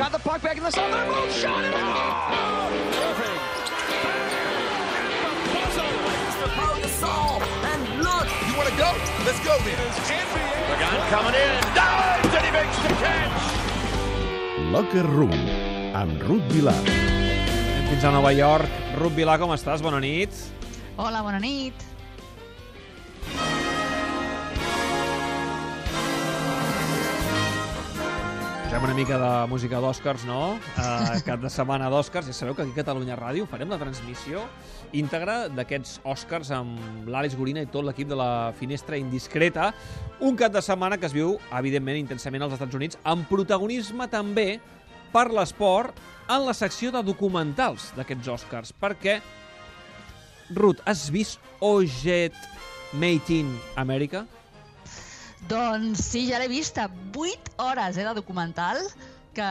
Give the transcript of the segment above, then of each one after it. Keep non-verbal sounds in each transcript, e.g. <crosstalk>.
got the puck back in the center. Boom, shot it out! Perfect. You want to go? Let's go then. The gun coming in. Dives and he makes the catch. Locker Room, amb Ruth Vilar. Anem fins a Nova York. Ruth Vilà, com estàs? Bona nit. Hola, bona nit. Posem una mica de música d'Oscars, no? Uh, cap de setmana d'Oscars. Ja sabeu que aquí a Catalunya Ràdio farem la transmissió íntegra d'aquests Oscars amb l'Àlex Gorina i tot l'equip de la Finestra Indiscreta. Un cap de setmana que es viu, evidentment, intensament als Estats Units, amb protagonisme també per l'esport en la secció de documentals d'aquests Oscars, perquè, Ruth, has vist OJET Made in America? Doncs sí, ja l'he vista. 8 hores eh, de documental que,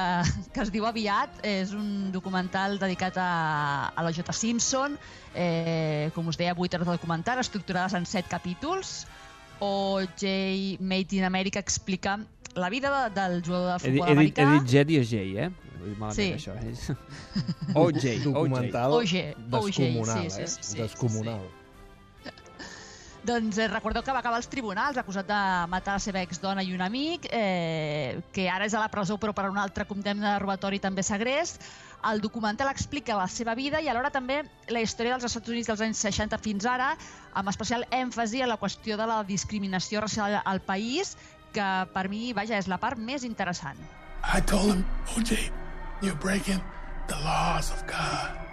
que es diu Aviat. És un documental dedicat a, a la J. Simpson. Eh, com us deia, 8 hores de documental, estructurades en 7 capítols. O J. Made in America explica la vida de, del jugador de He, dit- futbol he, dit, he americà. dit Jet i és J, eh? Malament, Sí. això. Eh? <laughs> OJ, documental OJ, descomunal, sí, sí, eh? sí, sí, descomunal. Doncs eh, recordeu que va acabar als tribunals acusat de matar la seva exdona i un amic, eh, que ara és a la presó però per una altra condemna de robatori també segrest. El documental explica la seva vida i alhora també la història dels Estats Units dels anys 60 fins ara, amb especial èmfasi en la qüestió de la discriminació racial al país, que per mi, vaja, és la part més interessant. I told him, OJ, you're breaking the laws of God.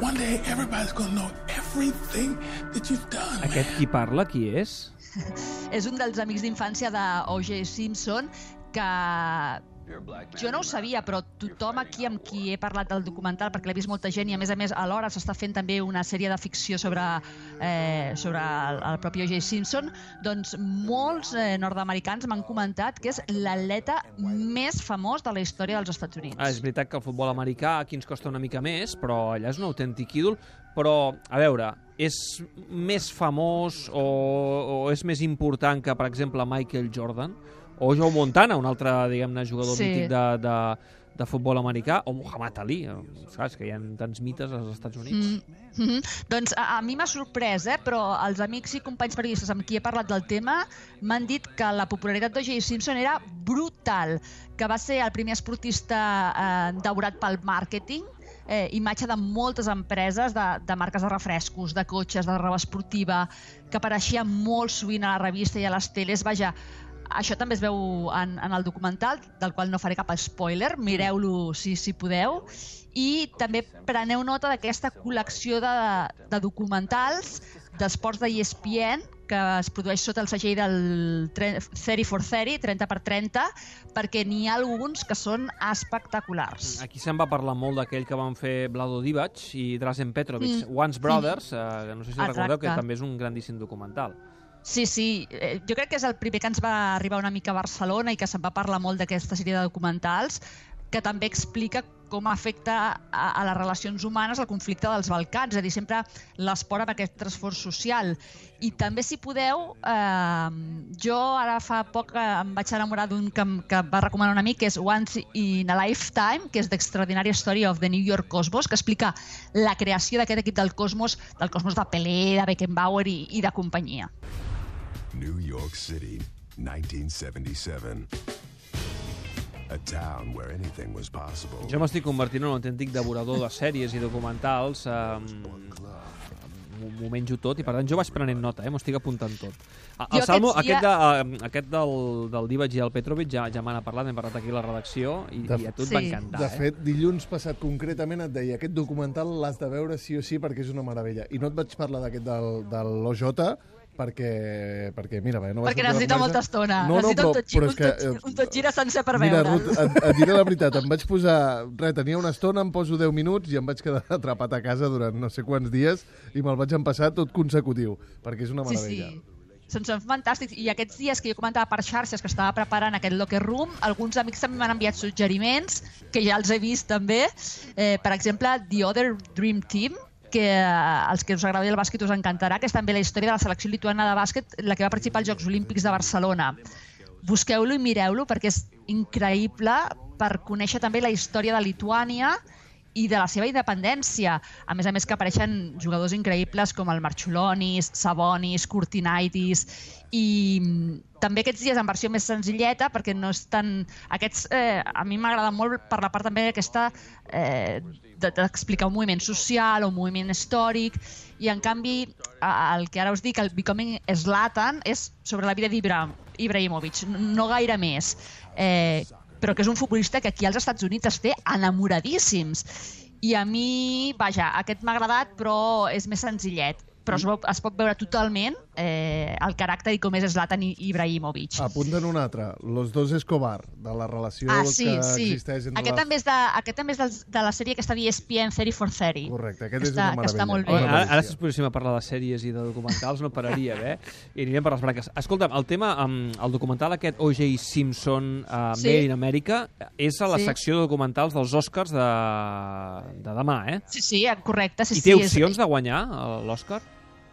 One day, everybody's going to know everything that you've done. Aquest qui parla, qui és? <laughs> és un dels amics d'infància de O.J. Simpson que jo no ho sabia, però tothom aquí amb qui he parlat del documental, perquè l'he vist molta gent i a més a més alhora s'està fent també una sèrie de ficció sobre, eh, sobre el, el propi O.J. Simpson, doncs molts eh, nord-americans m'han comentat que és l'atleta més famós de la història dels Estats Units. Ah, és veritat que el futbol americà aquí ens costa una mica més, però allà és un autèntic ídol. Però, a veure, és més famós o, o és més important que, per exemple, Michael Jordan o Joe Montana, un altre, diguem-ne, jugador Sí. mític de, de, de futbol americà, o Muhammad Ali, eh, saps que hi ha tants mites als Estats Units. Mm -hmm. Doncs a, a mi m'ha sorprès, eh? però els amics i companys periodistes amb qui he parlat del tema m'han dit que la popularitat d'O.J. Simpson era brutal, que va ser el primer esportista eh, daurat pel màrqueting, eh, imatge de moltes empreses, de, de marques de refrescos, de cotxes, de roba esportiva, que apareixia molt sovint a la revista i a les teles. Vaja, això també es veu en, en el documental, del qual no faré cap spoiler, mireu-lo si, si podeu, i també preneu nota d'aquesta col·lecció de, de documentals d'esports de ESPN que es produeix sota el segell del 30 for 30, 30 per 30, perquè n'hi ha alguns que són espectaculars. Aquí se'n va parlar molt d'aquell que van fer Vlado Divac i Drazen Petrovic, Mm. Once Brothers, eh, que no sé si Exacte. recordeu, que també és un grandíssim documental. Sí, sí, eh, jo crec que és el primer que ens va arribar una mica a Barcelona i que se'n va parlar molt d'aquesta sèrie de documentals, que també explica com afecta a, a les relacions humanes el conflicte dels Balcans, és a dir, sempre l'esport amb aquest transfors social. I també, si podeu, eh, jo ara fa poc eh, em vaig enamorar d'un que, que va recomanar un amic, que és Once in a Lifetime, que és d'Extraordinària Story of the New York Cosmos, que explica la creació d'aquest equip del Cosmos, del Cosmos de Pelé, de Beckenbauer i, i de companyia. New York City, 1977. A town where anything was possible. Jo m'estic convertint en un autèntic devorador de sèries i documentals. Um, m'ho menjo tot i per tant jo vaig prenent nota, eh? m'ho estic apuntant tot. A- El Jo Salmo, aquest, dia- de, uh, aquest del, del Divac i el Petrovic ja, ja me n'ha parlat, hem parlat aquí a la redacció i, De- i a tu et Sí. va encantar. De eh? fet, dilluns passat concretament et deia aquest documental l'has de veure sí o sí perquè és una meravella. I no et vaig parlar d'aquest del, de l'OJ perquè, perquè, mira, bé, no Perquè necessita molta estona. No, no, necessita però, un, tot, però un, que... tot, eh, un tot gira sencer per Mira, veure'l. Ruth, et, et diré la veritat, em vaig posar... Res, tenia una estona, em poso 10 minuts i em vaig quedar <laughs> atrapat a casa durant no sé quants dies i me'l vaig empassar tot consecutiu, perquè és una Sí, meravella. sí. Són, són fantàstics. I aquests dies que jo comentava per xarxes que estava preparant aquest locker room, alguns amics també m'han enviat suggeriments, que ja els he vist també. Eh, per exemple, The Other Dream Team, que eh, als que us agradi el bàsquet us encantarà, que és també la història de la selecció lituana de bàsquet, la que va participar als Jocs Olímpics de Barcelona. Busqueu-lo i mireu-lo perquè és increïble per conèixer també la història de Lituània i de la seva independència. A més a més que apareixen jugadors increïbles com el Marchulonis, Sabonis, Kurtinaitis i mm, també aquests dies en versió més senzilleta perquè no és tan... Aquests eh, a mi m'agrada molt per la part també aquesta eh, de- d'explicar un moviment social o un moviment històric i en canvi el que ara us dic, el Becoming Zlatan és sobre la vida d'Ibra Ibrahimovic, no gaire més. Eh, però que és un futbolista que aquí als Estats Units es té enamoradíssims. I a mi, vaja, aquest m'ha agradat, però és més senzillet. Però es, veu- es pot veure totalment eh, el caràcter i com és Zlatan Ibrahimovic. Apunten un altre, Los dos Escobar, de la relació Ah, sí, que sí. existeix entre Aquest la... també és, de, aquest també és de, de la sèrie que està a ESPN 30 for 30. Correcte, aquest és Està- una que està meravella. molt bé. Ara, ara si es poséssim a parlar de sèries i de documentals no pararíem, eh? I anirem per les branques. Escolta'm, el tema, um, el documental aquest O.J. Simpson uh, Sí. Made in America és a la Sí. secció de documentals dels Oscars de demà, eh? Sí, sí, correcte. Sí, I té sí, és- opcions de guanyar eh, l'Oscar?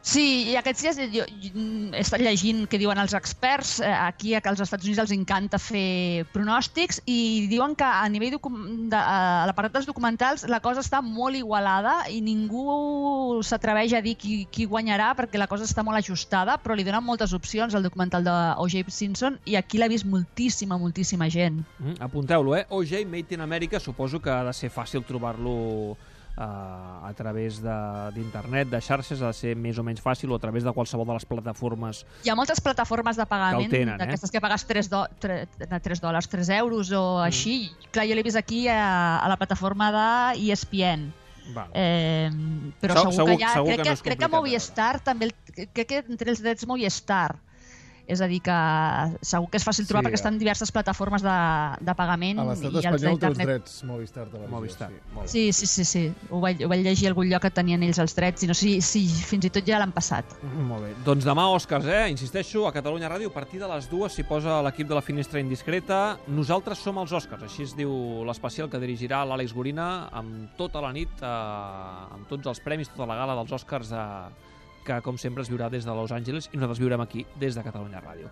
Sí, i aquests dies jo, jo he estat llegint què diuen els experts. Eh, Aquí als Estats Units els encanta fer pronòstics i diuen que a nivell de, a l'aparat dels documentals la cosa està molt igualada i ningú s'atreveix a dir qui, qui guanyarà perquè la cosa està molt ajustada, però li donen moltes opcions al documental de O.J. Simpson i aquí l'ha vist moltíssima, moltíssima gent. Mm, Apunteu-lo, eh? OJ Made in America suposo que ha de ser fàcil trobar-lo eh, a través de- d'internet, de, de xarxes, ha de ser més o menys fàcil o a través de qualsevol de les plataformes. Hi ha moltes plataformes de pagament, Que tenen, eh? d'aquestes que pagues 3, do, 3, 3 dòlars, 3 euros o així. Clar, jo l'he vist aquí a, a la plataforma de ESPN. Val. Eh, però Segur- segur, segur- que hi ha... segur crec que que, no crec que complicat, Movistar també... el- Crec que entre els drets Movistar. És a dir, que segur que és fàcil trobar Sí, perquè estan en diverses plataformes de, de pagament A l'estat i els espanyol té els drets Movistar Televisió. Movistar. Sí. Sí, sí, sí, sí. Ho vaig, ho vaig llegir a algun lloc que tenien ells els drets i no sé si, si fins i tot ja l'han passat. Molt bé. Doncs demà, Òscars, eh? Insisteixo, a Catalunya Ràdio, a partir de les dues s'hi posa l'equip de la Finestra Indiscreta. Nosaltres som els Òscars, així es diu l'especial que dirigirà l'Àlex Gorina amb tota la nit, eh, amb tots els premis, tota la gala dels Òscars, eh, que com sempre es viurà des de Los Angeles i nosaltres viurem aquí des de Catalunya Ràdio.